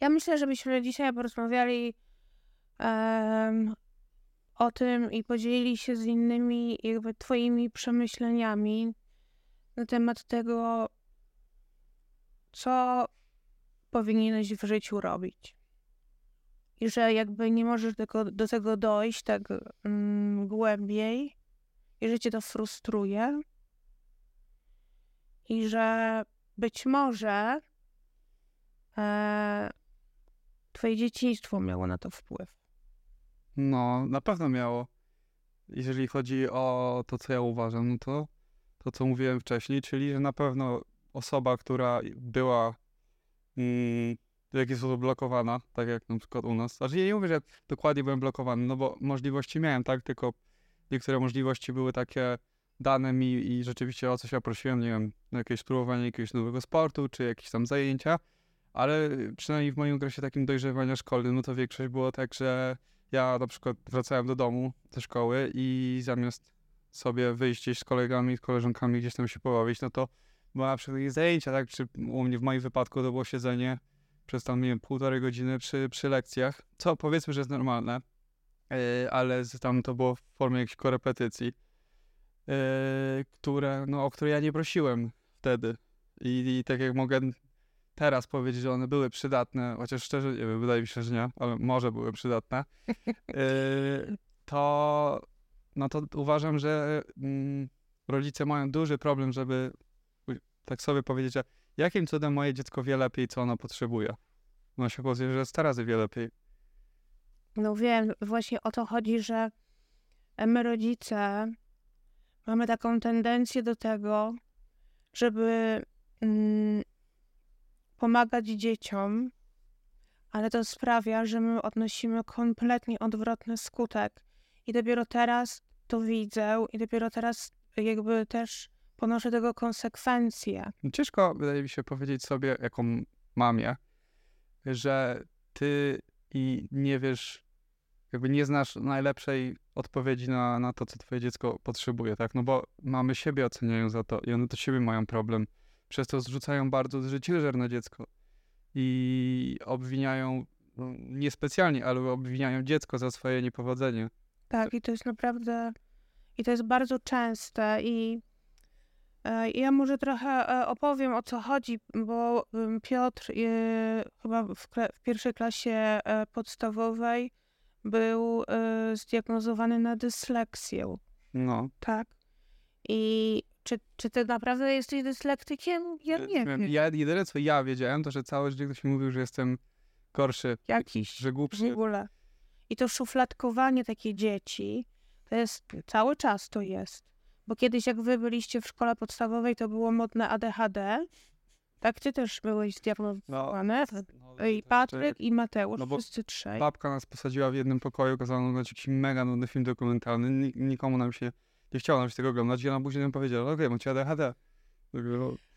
Ja myślę, żebyśmy dzisiaj porozmawiali em, o tym i podzielili się z innymi jakby twoimi przemyśleniami na temat tego, co powinieneś w życiu robić. I że jakby nie możesz tego, do tego dojść tak mm, głębiej, i że cię to frustruje, i że być może e, twoje dzieciństwo miało na to wpływ. No, na pewno miało. Jeżeli chodzi o to, co ja uważam, no to to, co mówiłem wcześniej, czyli że na pewno osoba, która była mm, w jakiś sposób blokowana, tak jak na przykład u nas. Znaczy, ja nie mówię, że dokładnie byłem blokowany, no bo możliwości miałem, tak, tylko niektóre możliwości były takie dane mi i rzeczywiście o coś ja prosiłem, nie wiem, jakieś spróbowanie jakiegoś nowego sportu, czy jakieś tam zajęcia, ale przynajmniej w moim okresie takim dojrzewania szkolnym, no to większość było tak, że ja na przykład wracałem do domu ze szkoły i zamiast sobie wyjść gdzieś z kolegami, z koleżankami gdzieś tam się pobawić, no to była na przykład zajęcia, tak, czy u mnie w moim wypadku to było siedzenie przez tam, nie wiem, półtorej godziny przy, przy lekcjach, co powiedzmy, że jest normalne, yy, ale tam to było w formie jakiejś korepetycji, yy, które, no, o które ja nie prosiłem wtedy. I, i tak jak mogę teraz powiedzieć, że one były przydatne, chociaż szczerze, nie wiem, wydaje mi się, że nie, ale może były przydatne, yy, to no to uważam, że mm, rodzice mają duży problem, żeby tak sobie powiedzieć, że jakim cudem moje dziecko wie lepiej, co ono potrzebuje. No się okazuje, że 100 razy wie lepiej. No wiem, właśnie o to chodzi, że my rodzice mamy taką tendencję do tego, żeby mm, pomagać dzieciom, ale to sprawia, że my odnosimy kompletnie odwrotny skutek. I dopiero teraz to widzę i dopiero teraz jakby też ponoszę tego konsekwencje. Ciężko, wydaje mi się, powiedzieć sobie, jaką mamie, że ty i nie wiesz, jakby nie znasz najlepszej odpowiedzi na, na to, co twoje dziecko potrzebuje, tak? No bo mamy siebie oceniają za to i one to siebie mają problem. Przez to zrzucają bardzo duży ciężar na dziecko i obwiniają, no, niespecjalnie, ale obwiniają dziecko za swoje niepowodzenie. Tak, i to jest naprawdę, i to jest bardzo częste i e, ja może trochę e, opowiem o co chodzi, bo Piotr e, chyba w, w, pierwszej klasie podstawowej był zdiagnozowany na dysleksję. No. Tak. I czy, czy ty naprawdę jesteś dyslektykiem? Ja nie wiem. Ja jedyne co ja wiedziałem, to że całe życie ktoś mi mówił, że jestem gorszy. Jakiś. Że głupszy. W ogóle. I to szufladkowanie takie dzieci, to jest, cały czas to jest. Bo kiedyś jak wy byliście w szkole podstawowej, to było modne ADHD. Tak, ty też byłeś zdiagnozowany. No, no, I Patryk, i Mateusz, no wszyscy trzej. Babka nas posadziła w jednym pokoju, kazała nam jakiś mega nudny film dokumentalny. Nikomu nam się nie chciało nam się tego oglądać. I ona później nam powiedziała, okej, okay, macie ADHD.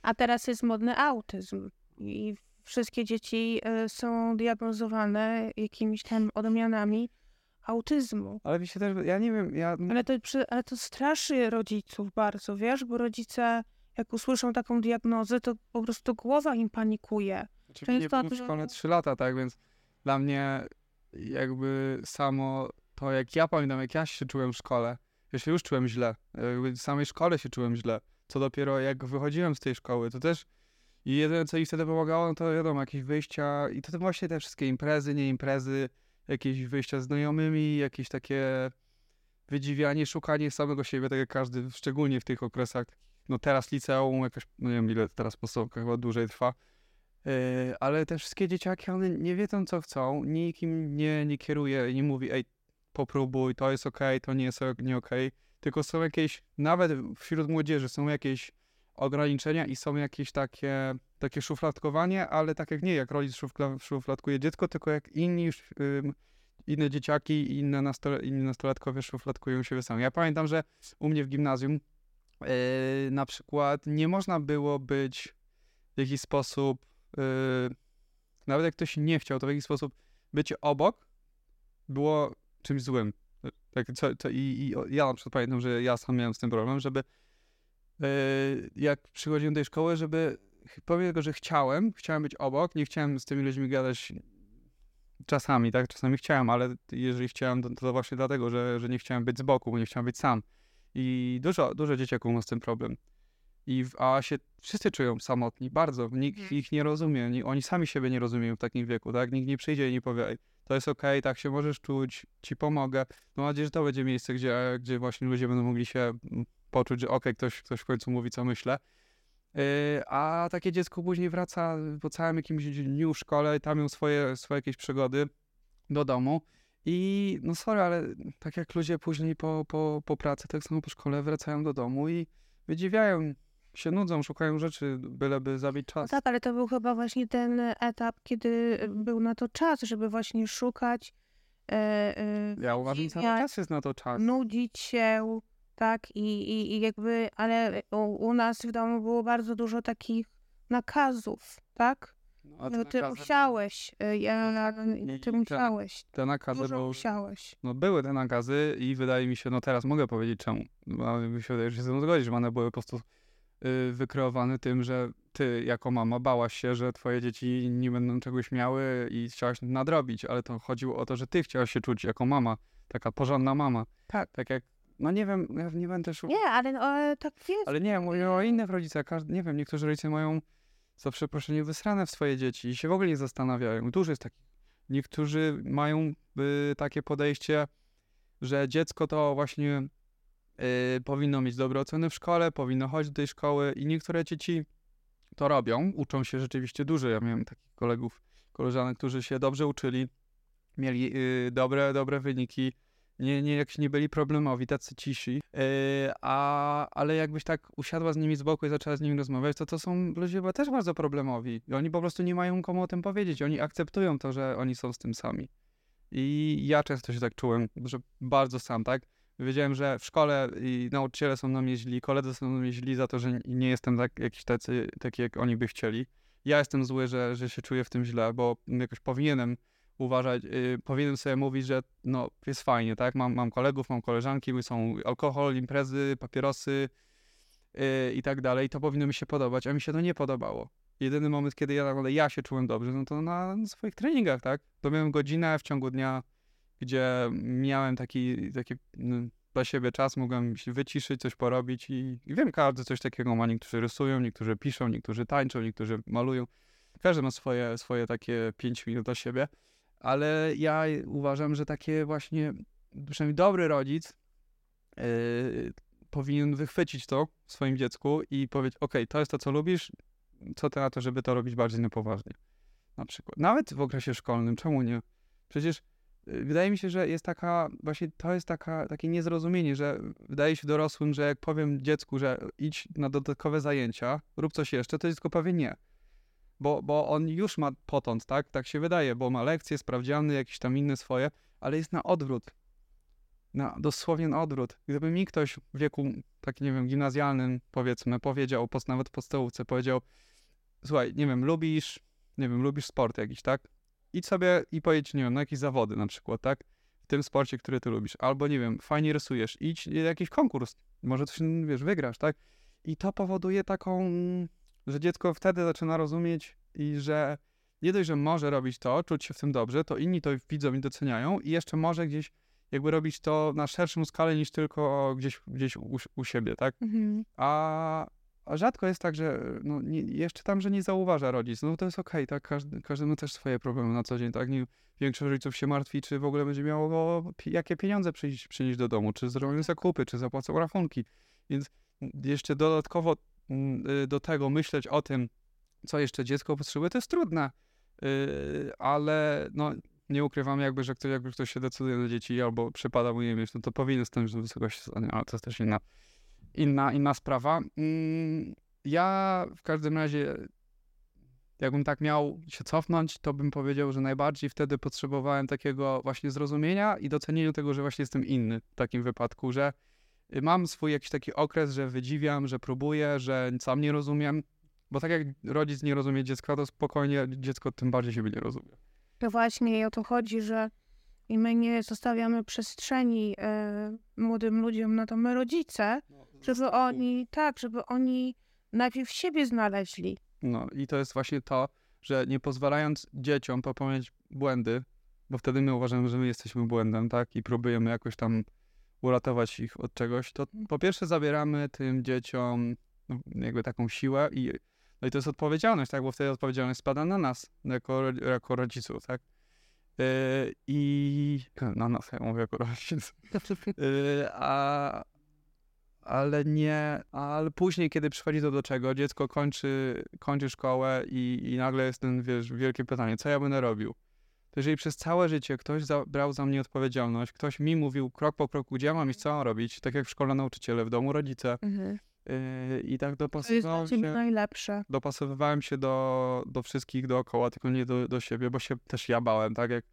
A teraz jest modny autyzm. I wszystkie dzieci e, są diagnozowane jakimiś tam odmianami autyzmu. Ale mi się też, ja nie wiem, ja... Ale to, ale to straszy rodziców bardzo, wiesz, bo rodzice jak usłyszą taką diagnozę, to po prostu głowa im panikuje. Znaczy, nie byłem w szkole 3 lata, tak, więc dla mnie jakby samo to, jak ja pamiętam, jak ja się czułem w szkole, ja się już czułem źle, w samej szkole się czułem źle, co dopiero jak wychodziłem z tej szkoły, to też i jedyne, co mi wtedy pomagało, no to wiadomo, jakieś wyjścia i to, właśnie te wszystkie imprezy, nie imprezy, jakieś wyjścia z znajomymi, jakieś takie wydziwianie, szukanie samego siebie, tak jak każdy, szczególnie w tych okresach, no teraz liceum, jakoś, no nie wiem ile teraz podstawka chyba dłużej trwa, yy, ale te wszystkie dzieciaki, one nie wiedzą co chcą, nikt im nie, nie kieruje, nie mówi, ej, popróbuj, to jest okay, to nie jest nie okay. tylko są jakieś, nawet wśród młodzieży są jakieś ograniczenia i są jakieś takie, takie szufladkowanie, ale tak jak nie, jak rodzic szufla, szufladkuje dziecko, tylko jak inni inne dzieciaki i inne nastole, inni nastolatkowie szufladkują siebie sami. Ja pamiętam, że u mnie w gimnazjum yy, na przykład nie można było być w jakiś sposób, yy, nawet jak ktoś nie chciał, to w jakiś sposób bycie obok było czymś złym. Tak, co, co, i, i, ja na przykład pamiętam, że ja sam miałem z tym problem, żeby E, jak przychodziłem do tej szkoły, żeby powiem tylko, że chciałem, chciałem być obok, nie chciałem z tymi ludźmi gadać czasami, tak? Czasami chciałem, ale jeżeli chciałem, to, to właśnie dlatego, że, że nie chciałem być z boku, bo nie chciałem być sam. I dużo, dużo dzieciaków ma z tym problem. I w, się wszyscy czują samotni, bardzo. Nikt Mhm. ich nie rozumie. ni- Oni sami siebie nie rozumieją w takim wieku, tak? Nikt nie przyjdzie i nie powie, "Ej, to jest okej, tak się możesz czuć, ci pomogę. Mam nadzieję, że to będzie miejsce, gdzie, gdzie właśnie ludzie będą mogli się mm, poczuć, że okej, ktoś, ktoś w końcu mówi, co myślę. Yy, a takie dziecko później wraca po całym jakimś dniu w szkole tam mają swoje, swoje jakieś przygody do domu. I no sorry, ale tak jak ludzie później po, po, po pracy, tak samo po szkole wracają do domu i wydziwiają, się nudzą, szukają rzeczy, byleby zabić No czas. tak, ale to był chyba właśnie ten etap, kiedy był na to czas, żeby właśnie szukać, e, e, Ja uważam, że cały czas jest na to czas. nudzić się, tak, i, i, i jakby, ale u, u nas w domu było bardzo dużo takich nakazów, tak? No, No, ty nakazy- musiałeś, e, ja, nie- ty musiałeś, Te nakazy, dużo bo musiałeś. no, były te nakazy i wydaje mi się, no teraz mogę powiedzieć czemu. No, mi się wydaje, że się z tym zgodzić, że one były po prostu y, wykreowane tym, że ty jako mama bałaś się, że twoje dzieci nie będą czegoś miały i chciałaś nadrobić, ale to chodziło o to, że ty chciałaś się czuć jako mama, taka porządna mama. Tak. Tak jak, no nie wiem, ja nie będę szukał. Nie, ale no, e, tak jest. Ale nie, mówię o innych rodzicach. Każdy, nie wiem, niektórzy rodzice mają za przeproszeniem wysrane w swoje dzieci i się w ogóle nie zastanawiają. Dużo jest takich. Niektórzy mają y, takie podejście, że dziecko to właśnie y, powinno mieć dobre oceny w szkole, powinno chodzić do tej szkoły i niektóre dzieci to robią, uczą się rzeczywiście dużo. Ja miałem takich kolegów, koleżanek, którzy się dobrze uczyli, mieli y, dobre, dobre wyniki, nie, nie, jak nie byli problemowi, tacy cisi, yy, a, ale jakbyś tak usiadła z nimi z boku i zaczęła z nimi rozmawiać, to to są ludzie chyba też bardzo problemowi. I oni po prostu nie mają komu o tym powiedzieć. Oni akceptują to, że oni są z tym sami. I ja często się tak czułem, że bardzo sam, tak? Wiedziałem, że w szkole i nauczyciele są na mnie źli, koledzy są na mnie źli za to, że nie jestem tak, jakiś tacy, taki, jak oni by chcieli. Ja jestem zły, że, że się czuję w tym źle, bo jakoś powinienem uważać, y, powinienem sobie mówić, że no jest fajnie, tak? Mam, mam kolegów, mam koleżanki, są alkohol, imprezy, papierosy y, i tak dalej. To powinno mi się podobać, a mi się to nie podobało. Jedyny moment, kiedy ja ja się czułem dobrze, no to na swoich treningach, tak? To miałem godzinę w ciągu dnia, gdzie miałem taki, taki mm, dla siebie czas, mogłem się wyciszyć, coś porobić i, i wiem, każdy coś takiego ma. Niektórzy rysują, niektórzy piszą, niektórzy tańczą, niektórzy malują. Każdy ma swoje, swoje takie 5 minut dla siebie, ale ja uważam, że takie właśnie, przynajmniej dobry rodzic yy, powinien wychwycić to w swoim dziecku i powiedzieć, ok, to jest to, co lubisz, co ty na to, żeby to robić bardziej na poważnie. Na przykład. Nawet w okresie szkolnym, czemu nie? Przecież wydaje mi się, że jest taka, właśnie to jest taka, takie niezrozumienie, że wydaje się dorosłym, że jak powiem dziecku, że idź na dodatkowe zajęcia, rób coś jeszcze, to dziecko powie nie. Bo, bo on już ma potąd, tak? Tak się wydaje, bo ma lekcje, sprawdziany, jakieś tam inne swoje, ale jest na odwrót. Na, dosłownie na odwrót. Gdyby mi ktoś w wieku, tak nie wiem, gimnazjalnym, powiedzmy, powiedział, nawet w podstawówce, powiedział, słuchaj, nie wiem, lubisz, nie wiem, lubisz sport jakiś, tak? Idź sobie i pojedź, nie wiem, na jakieś zawody na przykład, tak? W tym sporcie, który ty lubisz. Albo, nie wiem, fajnie rysujesz, idź na jakiś konkurs, może coś, wiesz, wygrasz, tak? I to powoduje taką, że dziecko wtedy zaczyna rozumieć i że nie dość, że może robić to, czuć się w tym dobrze, to inni to widzą i doceniają i jeszcze może gdzieś jakby robić to na szerszą skalę niż tylko gdzieś, gdzieś u, u siebie, tak? Mhm. A, a rzadko jest tak, że no, nie, jeszcze tam, że nie zauważa rodzic. No to jest okej, tak? Każdy, każdy ma też swoje problemy na co dzień, tak? Nie, większość rodziców się martwi, czy w ogóle będzie miało jakie pieniądze przyjść, przynieść do domu, czy zrobią zakupy, czy zapłacą rachunki. Więc jeszcze dodatkowo mm, y, do tego myśleć o tym, co jeszcze dziecko potrzebuje, to jest trudne. Yy, ale no, nie ukrywam jakby, że ktoś, jakby ktoś się decyduje na dzieci albo przypada mu je mieć, no to powinien stąd do wysokości zdania, ale to jest też inna, inna, inna sprawa. Mm, ja w każdym razie, jakbym tak miał się cofnąć, to bym powiedział, że najbardziej wtedy potrzebowałem takiego właśnie zrozumienia i docenienia tego, że właśnie jestem inny w takim wypadku, że y, mam swój jakiś taki okres, że wydziwiam, że próbuję, że sam nie rozumiem, bo tak jak rodzic nie rozumie dziecka, to spokojnie dziecko tym bardziej siebie nie rozumie. To właśnie o to chodzi, że i my nie zostawiamy przestrzeni e, młodym ludziom, no to my rodzice, żeby oni, tak, żeby oni najpierw siebie znaleźli, No i to jest właśnie to, że nie pozwalając dzieciom popełniać błędy, bo wtedy my uważamy, że my jesteśmy błędem, tak? I próbujemy jakoś tam uratować ich od czegoś, to po pierwsze zabieramy tym dzieciom no, jakby taką siłę i, no i to jest odpowiedzialność, tak? Bo wtedy odpowiedzialność spada na nas, jako, jako rodziców, tak? Yy, I na nas, ja mówię jako rodzic. Yy, a, ale nie, ale później, kiedy przychodzi to do czego, dziecko kończy, kończy szkołę i, i nagle jest ten, wiesz, wielkie pytanie, co ja będę robił? To jeżeli przez całe życie ktoś za, brał za mnie odpowiedzialność, ktoś mi mówił krok po kroku, gdzie mam iść, co mam robić, tak jak w szkole nauczyciele, w domu rodzice, Mhm. Yy, i tak dopasowywałem się, najlepsze. dopasowywałem się do, do wszystkich dookoła, tylko nie do, do siebie, bo się też ja bałem, tak jak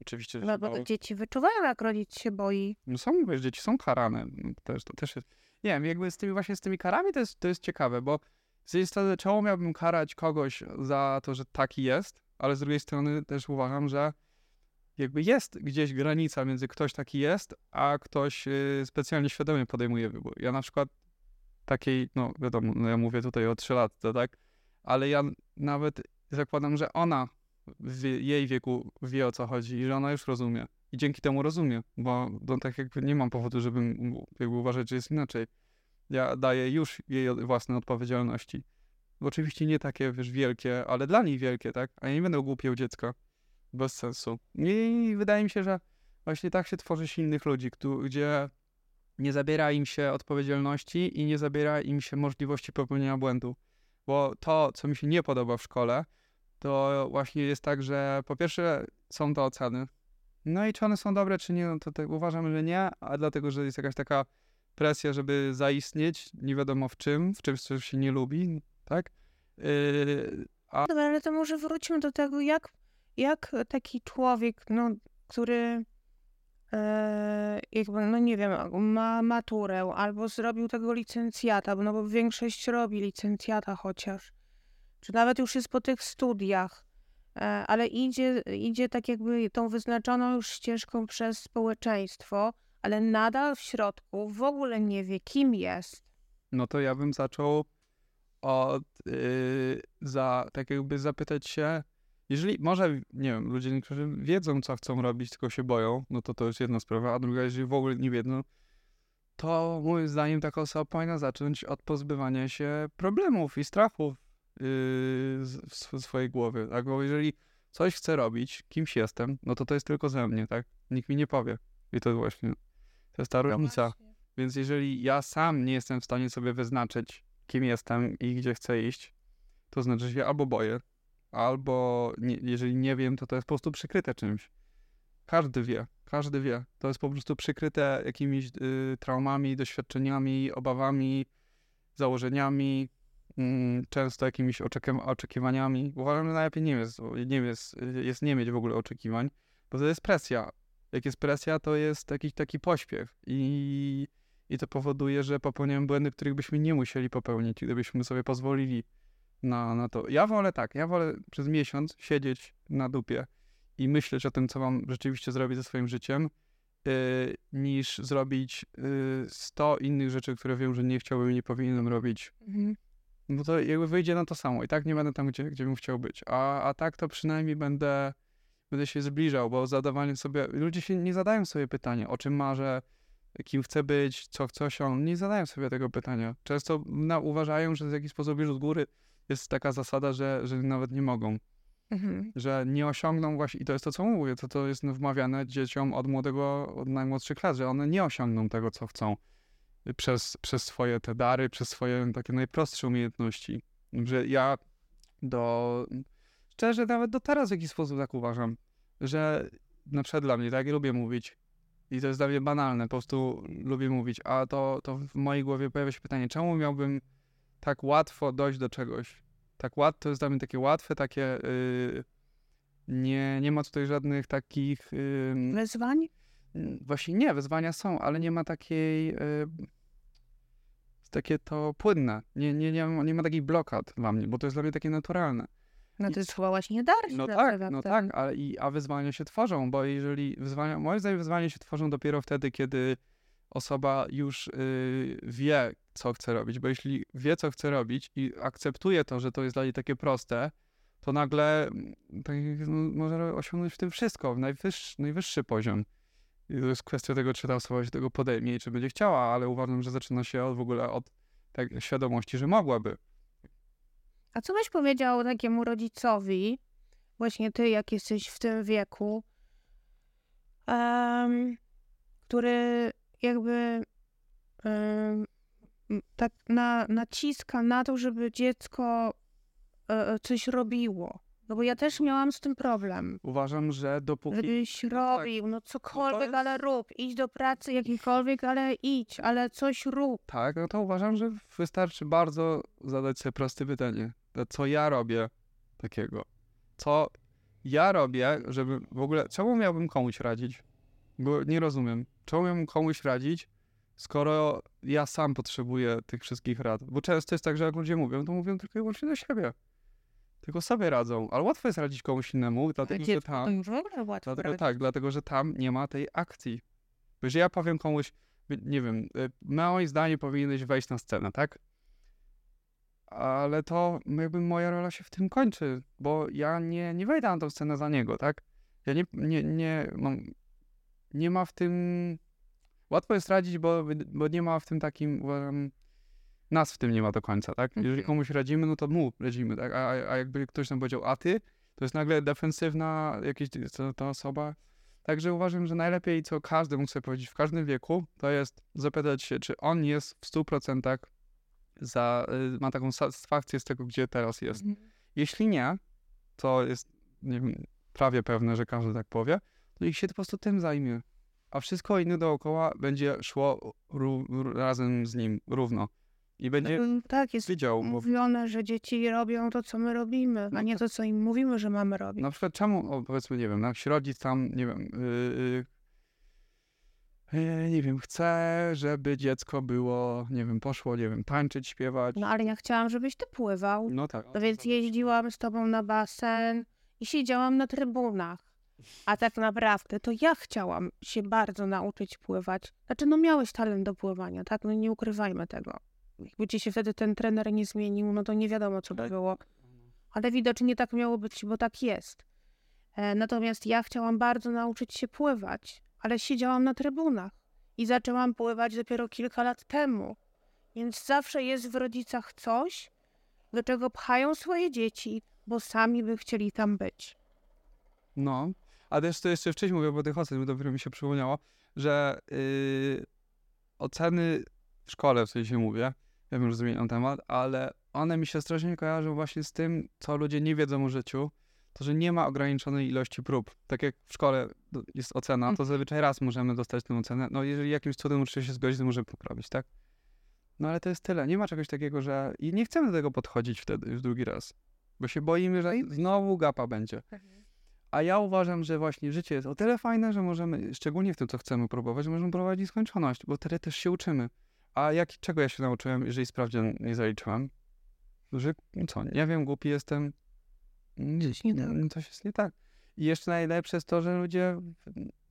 oczywiście, No, bo bałem. dzieci wyczuwają, jak rodzic się boi. No są, wiesz, dzieci są karane. No, też, to też jest. Nie wiem, jakby z tymi właśnie z tymi karami to jest, to jest ciekawe, bo z jednej strony czemu miałbym karać kogoś za to, że taki jest, ale z drugiej strony też uważam, że jakby jest gdzieś granica między ktoś taki jest, a ktoś y, specjalnie świadomie podejmuje wybór. Ja na przykład takiej, no wiadomo, no ja mówię tutaj o 3 lat, to tak, ale ja nawet zakładam, że ona w jej wieku wie o co chodzi i że ona już rozumie. I dzięki temu rozumie, bo no, tak jakby nie mam powodu, żebym jakby uważać, że jest inaczej. Ja daję już jej własne odpowiedzialności. Oczywiście nie takie, wiesz, wielkie, ale dla niej wielkie, tak? A ja nie będę głupiał dziecka. Bez sensu. I wydaje mi się, że właśnie tak się tworzy silnych ludzi, gdzie nie zabiera im się odpowiedzialności i nie zabiera im się możliwości popełnienia błędu. Bo to, co mi się nie podoba w szkole, to właśnie jest tak, że po pierwsze są to oceny. No i czy one są dobre, czy nie, no to tak uważam, że nie, a dlatego, że jest jakaś taka presja, żeby zaistnieć, nie wiadomo w czym, w czymś, co się nie lubi, tak? Yy, a ale to może wróćmy do tego, jak, jak taki człowiek, no, który jakby, no nie wiem, ma maturę albo zrobił tego licencjata, no bo większość robi licencjata chociaż, czy nawet już jest po tych studiach, e, ale idzie, idzie tak jakby tą wyznaczoną już ścieżką przez społeczeństwo, ale nadal w środku w ogóle nie wie, kim jest. no to ja bym zaczął od, yy, za, tak jakby zapytać się, jeżeli, może, nie wiem, ludzie niektórzy wiedzą, co chcą robić, tylko się boją, no to to jest jedna sprawa, a druga, jeżeli w ogóle nie wiedzą, to moim zdaniem taka osoba powinna zacząć od pozbywania się problemów i strachów yy, w sw- swojej głowy, tak, bo jeżeli coś chcę robić, kimś jestem, no to to jest tylko ze mnie, tak, nikt mi nie powie. I to właśnie, to jest ta różnica. Więc jeżeli ja sam nie jestem w stanie sobie wyznaczyć, kim jestem i gdzie chcę iść, to znaczy, że się albo boję, albo nie, jeżeli nie wiem, to to jest po prostu przykryte czymś. Każdy wie, każdy wie. To jest po prostu przykryte jakimiś y, traumami, doświadczeniami, obawami, założeniami, mm, często jakimiś oczekiem- oczekiwaniami. Uważam, że najlepiej nie jest, nie jest, jest nie mieć w ogóle oczekiwań, bo to jest presja. Jak jest presja, to jest taki, taki pośpiech i, i to powoduje, że popełniamy błędy, których byśmy nie musieli popełnić, gdybyśmy sobie pozwolili na, na to. Ja wolę tak, ja wolę przez miesiąc siedzieć na dupie i myśleć o tym, co mam rzeczywiście zrobić ze swoim życiem, yy, niż zrobić yy, 100 innych rzeczy, które wiem, że nie chciałbym i nie powinienem robić. Mhm. No to jakby wyjdzie na to samo i tak nie będę tam, gdzie, gdzie bym chciał być. A, a tak to przynajmniej będę, będę się zbliżał, bo zadawanie sobie, ludzie się nie zadają sobie pytania, o czym marzę, kim chcę być, co chcę osiągnąć, nie zadają sobie tego pytania. Często na, uważają, że w jakiś sposób już z góry jest taka zasada, że, że nawet nie mogą, Mhm. że nie osiągną właśnie, i to jest to, co mówię, to, to jest wmawiane dzieciom od młodego, od najmłodszych lat, że one nie osiągną tego, co chcą przez, przez swoje te dary, przez swoje takie najprostsze umiejętności. Że ja do, szczerze nawet do teraz w jakiś sposób tak uważam, że na przykład dla mnie, tak, lubię mówić i to jest dla mnie banalne, po prostu lubię mówić, a to, to w mojej głowie pojawia się pytanie, czemu miałbym tak łatwo dojść do czegoś? Tak łat, to jest dla mnie takie łatwe, takie yy, nie, nie ma tutaj żadnych takich yy, Wyzwań? Mm, Właśnie nie, wyzwania są, ale nie ma takiej. y, takie to płynne. Nie, nie, nie, ma- nie ma takich blokad dla mnie, bo to jest dla mnie takie naturalne. No to jest chyba właśnie dar No tak, no wtedy. tak, ale i, a wyzwania się tworzą, bo jeżeli wyzwania, moim zdaniem wyzwania się tworzą dopiero wtedy, kiedy osoba już y, wie, co chce robić, bo jeśli wie, co chce robić i akceptuje to, że to jest dla niej takie proste, to nagle mm, tak, może osiągnąć w tym wszystko, najwyższy, najwyższy poziom. I to jest kwestia tego, czy ta osoba się tego podejmie i czy będzie chciała, ale uważam, że zaczyna się od, w ogóle od tak, świadomości, że mogłaby. A co byś powiedział takiemu rodzicowi, właśnie ty, jak jesteś w tym wieku, em, który jakby tak na, naciska na to, żeby dziecko e, e, coś robiło. No bo ja też miałam z tym problem. Uważam, że dopóki... Żebyś robił, no cokolwiek, jest- ale rób. Idź do pracy jakiejkolwiek, ale idź, ale coś rób. Tak, no to uważam, że wystarczy bardzo zadać sobie proste pytanie. Co ja robię takiego? Co ja robię, żeby w ogóle... Czemu miałbym komuś radzić? Bo nie rozumiem. Czemu miałbym komuś radzić, skoro ja sam potrzebuję tych wszystkich rad? Bo często jest tak, że jak ludzie mówią, to mówią tylko i wyłącznie do siebie. Tylko sobie radzą. Ale łatwo jest radzić komuś innemu, dlatego że tam... to już w ogóle łatwo Dlatego tak, dlatego że tam nie ma tej akcji. Bo jeżeli ja powiem komuś, nie wiem, y, moim zdaniem powinieneś wejść na scenę, tak? Ale to jakby moja rola się w tym kończy, bo ja nie, nie wejdę na tą scenę za niego, tak? Ja nie, nie, nie, nie ma w tym... Łatwo jest radzić, bo, bo nie ma w tym takim, uważam, nas w tym nie ma do końca, tak? Jeżeli Mhm. komuś radzimy, no to mu radzimy, tak? A, a jakby ktoś nam powiedział, a ty, to jest nagle defensywna jakaś ta, ta osoba. Także uważam, że najlepiej, co każdy mógł sobie powiedzieć w każdym wieku, to jest zapytać się, czy on jest w 100% za, y, ma taką satysfakcję z tego, gdzie teraz jest. Mhm. Jeśli nie, to jest nie wiem, prawie pewne, że każdy tak powie, to niech się po prostu tym zajmie. A wszystko inne dookoła będzie szło razem z nim równo. I będzie Mm, Tak, jest wiedział, bo mówione, że dzieci robią to, co my robimy, a No nie to, co im mówimy, że mamy robić. Na przykład czemu, o, powiedzmy, nie wiem, jakiś rodzic tam, nie wiem, yy, yy, nie wiem, chce, żeby dziecko było, nie wiem, poszło, nie wiem, tańczyć, śpiewać. No ale ja chciałam, żebyś ty pływał. No tak. No więc jeździłam z tobą na basen i siedziałam na trybunach. A tak naprawdę to ja chciałam się bardzo nauczyć pływać. Znaczy, no miałeś talent do pływania, tak? No nie ukrywajmy tego. Jakby ci się wtedy ten trener nie zmienił, no to nie wiadomo, co by było. Ale widocznie tak miało być, bo tak jest. E, natomiast ja chciałam bardzo nauczyć się pływać, ale siedziałam na trybunach i zaczęłam pływać dopiero kilka lat temu. Więc zawsze jest w rodzicach coś, do czego pchają swoje dzieci, bo sami by chcieli tam być. No, a też to jeszcze wcześniej mówię o tych ocen, bo dopiero mi się przypomniało, że yy, oceny w szkole, w sensie mówię, ja wiem, że zmieniam temat, ale one mi się strasznie kojarzą właśnie z tym, co ludzie nie wiedzą o życiu, to, że nie ma ograniczonej ilości prób. Tak jak w szkole jest ocena, to zazwyczaj raz możemy dostać tę ocenę. No jeżeli jakimś cudem uczy się zgodzić, to możemy poprawić, tak? No ale to jest tyle. Nie ma czegoś takiego, że... I nie chcemy do tego podchodzić wtedy już drugi raz. Bo się boimy, że znowu gapa będzie. A ja uważam, że właśnie życie jest o tyle fajne, że możemy, szczególnie w tym, co chcemy próbować, możemy próbować nieskończoność, bo wtedy też się uczymy. A jak, czego ja się nauczyłem, jeżeli sprawdzian nie zaliczyłem? Że no co, nie wiem, głupi jestem. Coś nie tak. Coś jest nie tak. I jeszcze najlepsze jest to, że ludzie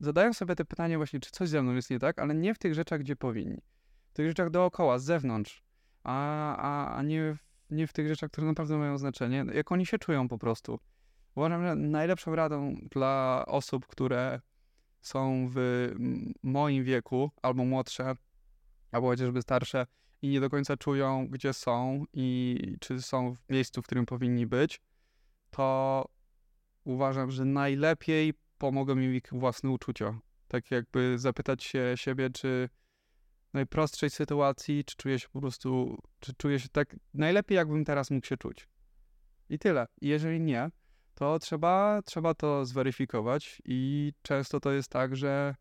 zadają sobie te pytania właśnie, czy coś ze mną jest nie tak, ale nie w tych rzeczach, gdzie powinni. W tych rzeczach dookoła, z zewnątrz, a, a, a nie, w, nie w tych rzeczach, które naprawdę mają znaczenie, jak oni się czują po prostu. Uważam, że najlepszą radą dla osób, które są w moim wieku albo młodsze, albo chociażby starsze i nie do końca czują, gdzie są i czy są w miejscu, w którym powinni być, to uważam, że najlepiej pomogą im ich własne uczucia. Tak jakby zapytać się siebie, czy w najprostszej sytuacji, czy czuję się po prostu, czy czuję się tak najlepiej, jakbym teraz mógł się czuć. I tyle. I jeżeli nie, to trzeba, trzeba to zweryfikować i często to jest tak, że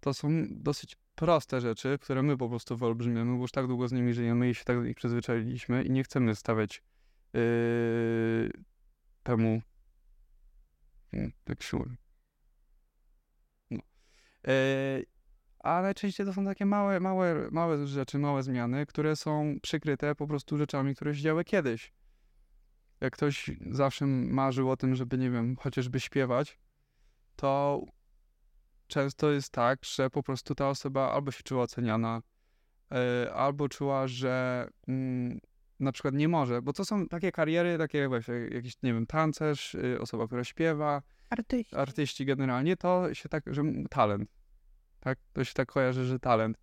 to są dosyć proste rzeczy, które my po prostu wyolbrzymiamy, bo już tak długo z nimi żyjemy i się tak do nich przyzwyczailiśmy i nie chcemy stawiać yy, temu mm, tak siły. No. Yy, a najczęściej to są takie małe, małe, małe rzeczy, małe zmiany, które są przykryte po prostu rzeczami, które się działy kiedyś. Jak ktoś zawsze marzył o tym, żeby, nie wiem, chociażby śpiewać, to często jest tak, że po prostu ta osoba albo się czuła oceniana, yy, albo czuła, że mm, na przykład nie może, bo to są takie kariery, takie właśnie jakiś, nie wiem, tancerz, yy, osoba, która śpiewa, Artyści. artyści generalnie, to się tak, że m- talent, tak? To się tak kojarzy, że talent.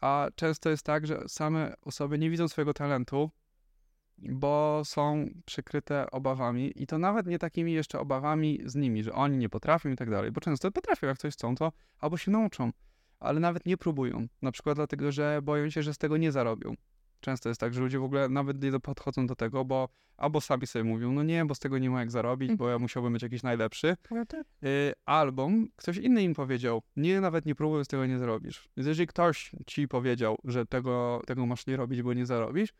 A często jest tak, że same osoby nie widzą swojego talentu, bo są przykryte obawami i to nawet nie takimi jeszcze obawami z nimi, że oni nie potrafią i tak dalej, bo często potrafią, jak coś chcą, to albo się nauczą, ale nawet nie próbują, na przykład dlatego, że boją się, że z tego nie zarobią. Często jest tak, że ludzie w ogóle nawet nie podchodzą do tego, bo albo sami sobie mówią, no nie, bo z tego nie ma jak zarobić, bo ja musiałbym być jakiś najlepszy, No tak. Y, albo ktoś inny im powiedział, nie, nawet nie próbuj, z tego nie zarobisz. Więc jeżeli ktoś ci powiedział, że tego, tego masz nie robić, bo nie zarobisz,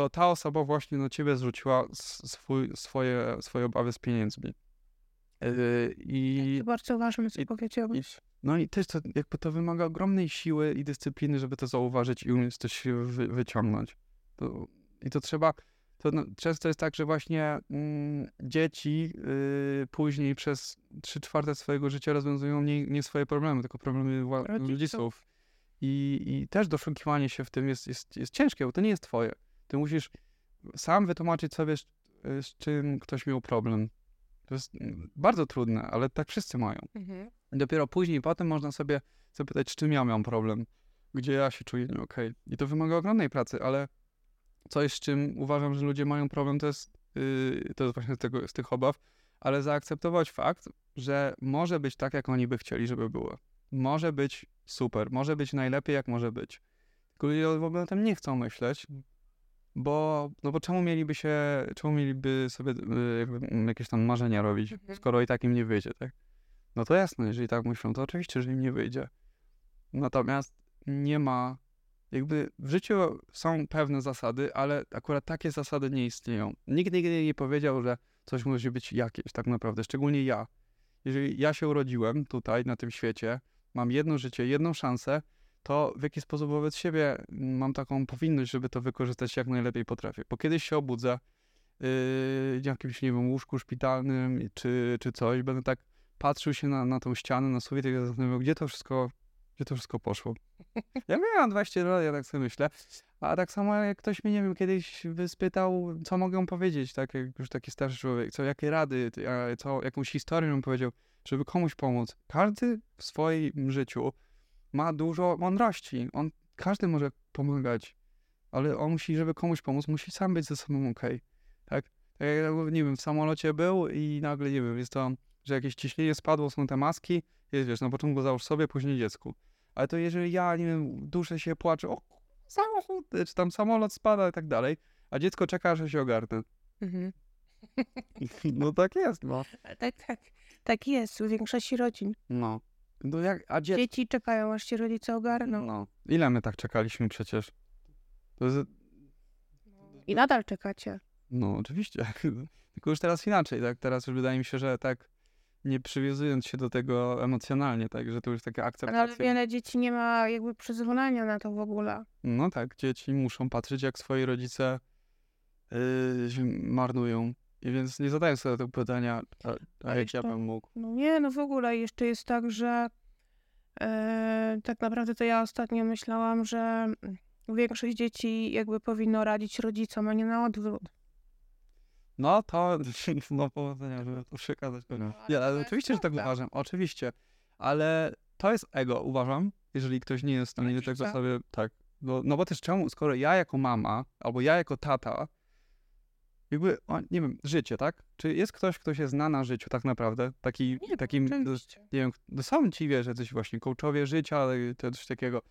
to ta osoba właśnie na ciebie zrzuciła swój, swoje, swoje obawy z pieniędzmi. Y, I, bardzo ważne, co powiedziałeś. no i też to, jakby to wymaga ogromnej siły i dyscypliny, żeby to zauważyć i umieć coś wy, wyciągnąć. To, I to trzeba, to no, często jest tak, że właśnie mm, dzieci y, później przez trzy czwarte swojego życia rozwiązują nie, nie swoje problemy, tylko problemy Rodziców. rodziców. I, I też doszukiwanie się w tym jest, jest, jest ciężkie, bo to nie jest twoje. Ty musisz sam wytłumaczyć sobie, z, z czym ktoś miał problem. To jest mm, bardzo trudne, ale tak wszyscy mają. Mhm. I dopiero później, potem można sobie zapytać, z czym ja mam problem, gdzie ja się czuję nie okej. I to wymaga ogromnej pracy, ale coś, z czym uważam, że ludzie mają problem, to jest, yy, to jest właśnie z, tego, z tych obaw, ale zaakceptować fakt, że może być tak, jak oni by chcieli, żeby było. Może być super, może być najlepiej, jak może być. Tylko ludzie w ogóle o tym nie chcą myśleć, bo, no bo czemu mieliby się, czemu mieliby sobie yy, jakby, jakieś tam marzenia robić, Mhm. skoro i tak im nie wyjdzie, tak? No to jasne, jeżeli tak myślą, to oczywiście, że im nie wyjdzie. Natomiast nie ma, jakby w życiu są pewne zasady, ale akurat takie zasady nie istnieją. Nikt nigdy nie powiedział, że coś musi być jakieś tak naprawdę, szczególnie ja. Jeżeli ja się urodziłem tutaj, na tym świecie, mam jedno życie, jedną szansę, to w jaki sposób wobec siebie mam taką powinność, żeby to wykorzystać jak najlepiej potrafię. Bo kiedyś się obudzę yy, w jakimś, nie wiem, łóżku szpitalnym czy, czy coś, będę tak patrzył się na, na tą ścianę, na sufit i zastanawiał, gdzie to wszystko, gdzie to wszystko poszło. Ja miałem 20 lat, ja tak sobie myślę. A tak samo jak ktoś mnie, nie wiem, kiedyś spytał, co mogę powiedzieć, tak jak już taki starszy człowiek, co, jakie rady, co, jakąś historię bym powiedział, żeby komuś pomóc. Każdy w swoim życiu ma dużo mądrości. On, każdy może pomagać, ale on musi, żeby komuś pomóc, musi sam być ze sobą okej, tak? Tak jak, nie wiem, w samolocie był i nagle, nie wiem, jest to, że jakieś ciśnienie spadło, są te maski, jest, wiesz, na początku załóż sobie, później dziecku. Ale to jeżeli ja, nie wiem, duszę się, płaczę, o, samochód, czy tam samolot spada i tak dalej, a dziecko czeka, że się ogarnę. Mhm. No tak jest, no. Tak, tak. Tak jest u większości rodzin. No. No jak, a. Dzieci czekają, aż się rodzice ogarną. No. Ile my tak czekaliśmy przecież? To jest, I nadal czekacie. no oczywiście. Tylko już teraz inaczej, tak? Teraz już wydaje mi się, że tak nie przywiązując się do tego emocjonalnie, tak? Że to już taka Ale akceptacja. wiele dzieci nie ma jakby przyzwolenia na to w ogóle. No tak, dzieci muszą patrzeć, jak swoi rodzice yy, marnują. I więc nie zadają sobie tego pytania, a, a jak ja bym mógł. No nie, no w ogóle jeszcze jest tak, że e, tak naprawdę to ja ostatnio myślałam, że większość dzieci jakby powinno radzić rodzicom, a nie na odwrót. No to, no powodzenia, żeby to przekazać. No, Nie, ale oczywiście, że tak uważam, oczywiście. Ale to jest ego, uważam, jeżeli ktoś nie jest w stanie tego sobie, tak. No, no bo też czemu, skoro ja jako mama, albo ja jako tata, jakby, nie wiem, życie, tak? Czy jest ktoś, kto się zna na życiu tak naprawdę? Taki, Nie, takim, do, Oczywiście. nie wiem, no są ci, wiesz, jacyś właśnie coachowie życia, coś takiego.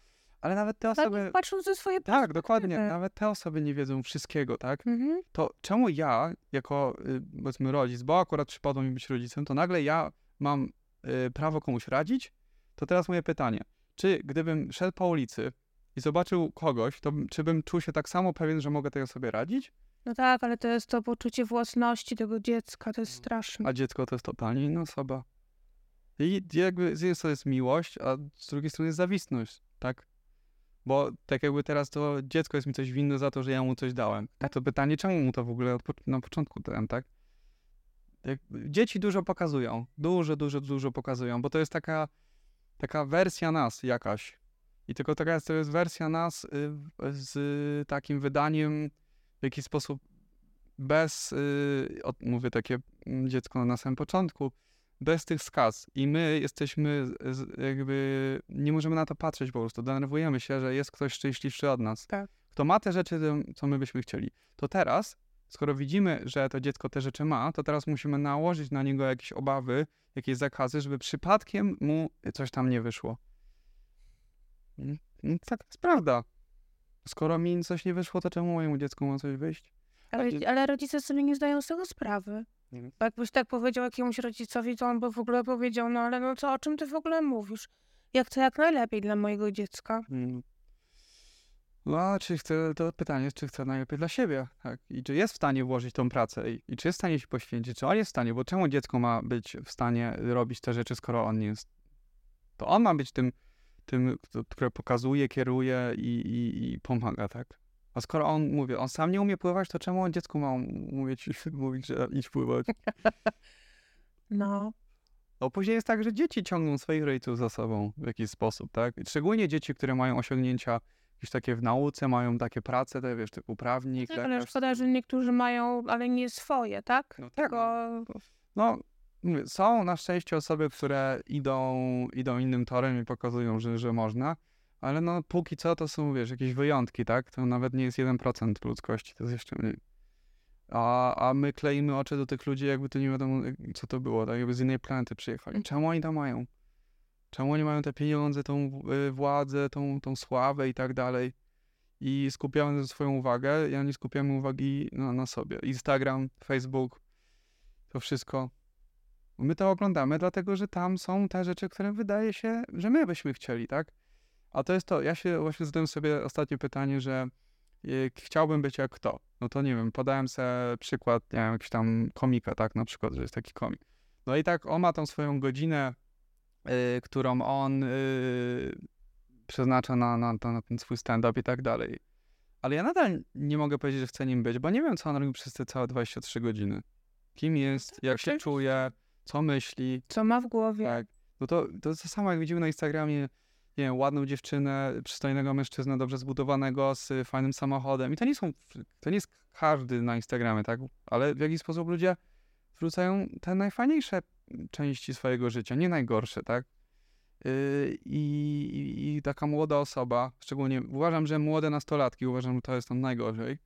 Ale nawet te Tak, osoby, patrzą ze swoje tak, dokładnie, nawet te osoby nie wiedzą wszystkiego, tak? Mhm. to czemu ja, jako y, powiedzmy rodzic, bo akurat przypadło mi być rodzicem, to nagle ja mam y, prawo komuś radzić? To teraz moje pytanie. Czy gdybym szedł po ulicy i zobaczył kogoś, to czy bym czuł się tak samo pewien, że mogę tej osobie radzić? No tak, ale to jest to poczucie własności tego dziecka, to jest straszne. A dziecko to jest totalnie inna osoba. I jakby z jednej strony jest miłość, a z drugiej strony jest zawistność, tak? Bo tak jakby teraz to dziecko jest mi coś winne za to, że ja mu coś dałem. Tak. To pytanie, czemu mu to w ogóle po- na początku dałem, tak? Jak, dzieci dużo pokazują. Dużo, dużo, dużo pokazują, bo to jest taka taka wersja nas jakaś. I tylko teraz to jest wersja nas y, z takim wydaniem w jakiś sposób bez, y, od, mówię takie mm, dziecko na samym początku, bez tych skaz. I my jesteśmy z, jakby, nie możemy na to patrzeć po prostu. Denerwujemy się, że jest ktoś szczęśliwszy od nas. Tak. Kto ma te rzeczy, co my byśmy chcieli. To teraz, skoro widzimy, że to dziecko te rzeczy ma, to teraz musimy nałożyć na niego jakieś obawy, jakieś zakazy, żeby przypadkiem mu coś tam nie wyszło. Mm, mm, Tak jest prawda. Skoro mi coś nie wyszło, to czemu mojemu dziecku ma coś wyjść? Ale, ale rodzice sobie nie zdają z tego sprawy. Mhm. Bo jakbyś tak powiedział jakiemuś rodzicowi, to on by w ogóle powiedział, no ale no co, o czym ty w ogóle mówisz? Jak to jak najlepiej dla mojego dziecka? Mm. No, a czy chce, to pytanie jest, czy chce najlepiej dla siebie, tak? I czy jest w stanie włożyć tą pracę i, i czy jest w stanie się poświęcić, czy on jest w stanie, bo czemu dziecko ma być w stanie robić te rzeczy, skoro on nie jest? To on ma być tym, tym które pokazuje, kieruje i, i, i pomaga, tak? A skoro on, mówię, on sam nie umie pływać, to czemu on dziecku ma mówić, mówić że idź pływać? No. No później jest tak, że dzieci ciągną swoich rodziców za sobą w jakiś sposób, tak? I Szczególnie dzieci, które mają osiągnięcia jakieś takie w nauce, mają takie prace, te wiesz, typu prawnik, Tak, ale lekarz. szkoda, że niektórzy mają, ale nie swoje, tak? No tak, Tylko no mówię, są na szczęście osoby, które idą, idą innym torem i pokazują, że, że można, ale no póki co to są, wiesz, jakieś wyjątki, tak? To nawet nie jest 1% ludzkości, to jest jeszcze mniej. A, a my kleimy oczy do tych ludzi, jakby to nie wiadomo, co to było, tak? Jakby z innej planety przyjechali. Mhm. Czemu oni to mają? Czemu oni mają te pieniądze, tą y, władzę, tą, tą sławę i tak dalej? I skupiamy swoją uwagę, ja nie skupiamy uwagi na, na sobie. Instagram, Facebook, to wszystko. My to oglądamy, dlatego że tam są te rzeczy, które wydaje się, że my byśmy chcieli, tak? A to jest to, ja się właśnie zadałem sobie ostatnie pytanie, że y, chciałbym być jak kto. No to nie wiem, podałem sobie przykład, nie wiem, jakiś tam komika, tak, na przykład, że jest taki komik. No i tak on ma tą swoją godzinę, y, którą on y, przeznacza na, na, na, ten swój stand-up i tak dalej. Ale ja nadal nie mogę powiedzieć, że chcę nim być, bo nie wiem, co on robi przez te całe 23 godziny. Kim jest, jak się czuje, co myśli, co ma w głowie. tak. No to, to to samo, jak widzimy na Instagramie, nie wiem, ładną dziewczynę, przystojnego mężczyznę, dobrze zbudowanego, z y, fajnym samochodem. I to nie są, to nie jest każdy na Instagramie, tak? Ale w jakiś sposób ludzie wrzucają te najfajniejsze części swojego życia, nie najgorsze, tak? Yy, I, i, I taka młoda osoba, szczególnie uważam, że młode nastolatki, uważam, że to jest tam najgorzej.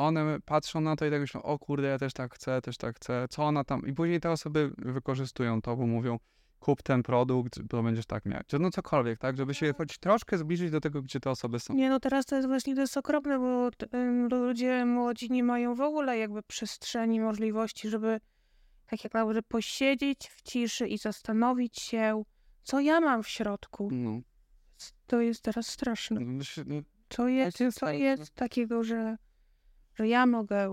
One patrzą na to i tak myślą, o kurde, ja też tak chcę, też tak chcę, co ona tam... I później te osoby wykorzystują to, bo mówią, kup ten produkt, to będziesz tak miał. No cokolwiek, tak? Żeby się choć troszkę zbliżyć do tego, gdzie te osoby są. Nie, no teraz to jest właśnie to jest okropne, bo ludzie młodzi nie mają w ogóle jakby przestrzeni, możliwości, żeby tak jak naprawdę posiedzieć w ciszy i zastanowić się, co ja mam w środku. No. To jest teraz straszne. No, no, Co jest, co jest takiego, że, że ja mogę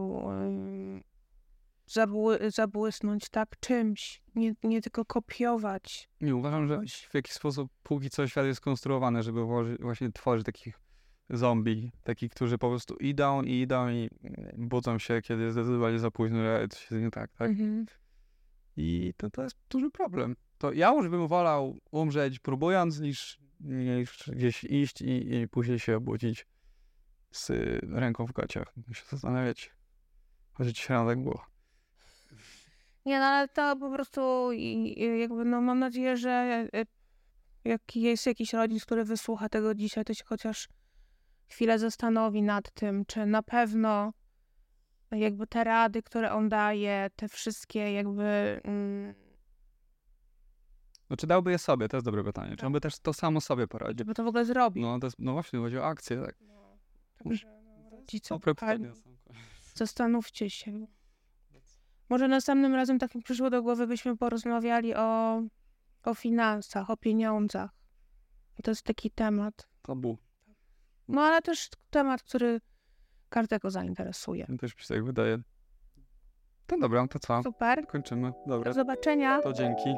zabły, zabłysnąć tak czymś, nie, nie tylko kopiować. Nie, uważam, że w jakiś sposób póki co świat jest skonstruowany, żeby właśnie tworzyć takich zombie, takich, którzy po prostu idą i idą i mm, budzą się, kiedy zdecydowanie za późno, że coś jest nie tak, tak? Mhm. I to, to jest duży problem. To ja już bym wolał umrzeć próbując, niż, niż gdzieś iść i, i później się obudzić z y, ręką w gaciach. Się zastanawiać. Chociaż dzisiaj tak było. Nie, no ale to po prostu jakby, no mam nadzieję, że e, jak jest jakiś rodzic, który wysłucha tego dzisiaj, to się chociaż chwilę zastanowi nad tym, czy na pewno jakby te rady, które on daje, te wszystkie jakby mm, No czy dałby je sobie? To jest dobre pytanie. Czy Tak. on by też to samo sobie poradził? żeby to w ogóle zrobić. No, to jest, no właśnie, chodzi o akcję, tak. No, Także no, rodzice, Dobre kochani, pytanie. są. zastanówcie się. Może następnym razem, tak mi przyszło do głowy, byśmy porozmawiali o, o finansach, o pieniądzach. To jest taki temat. Tabu. No ale też temat, który każdego zainteresuje. Mi też mi się tak wydaje. To dobra, to co? Super. Kończymy. Dobra, Do zobaczenia. to dzięki.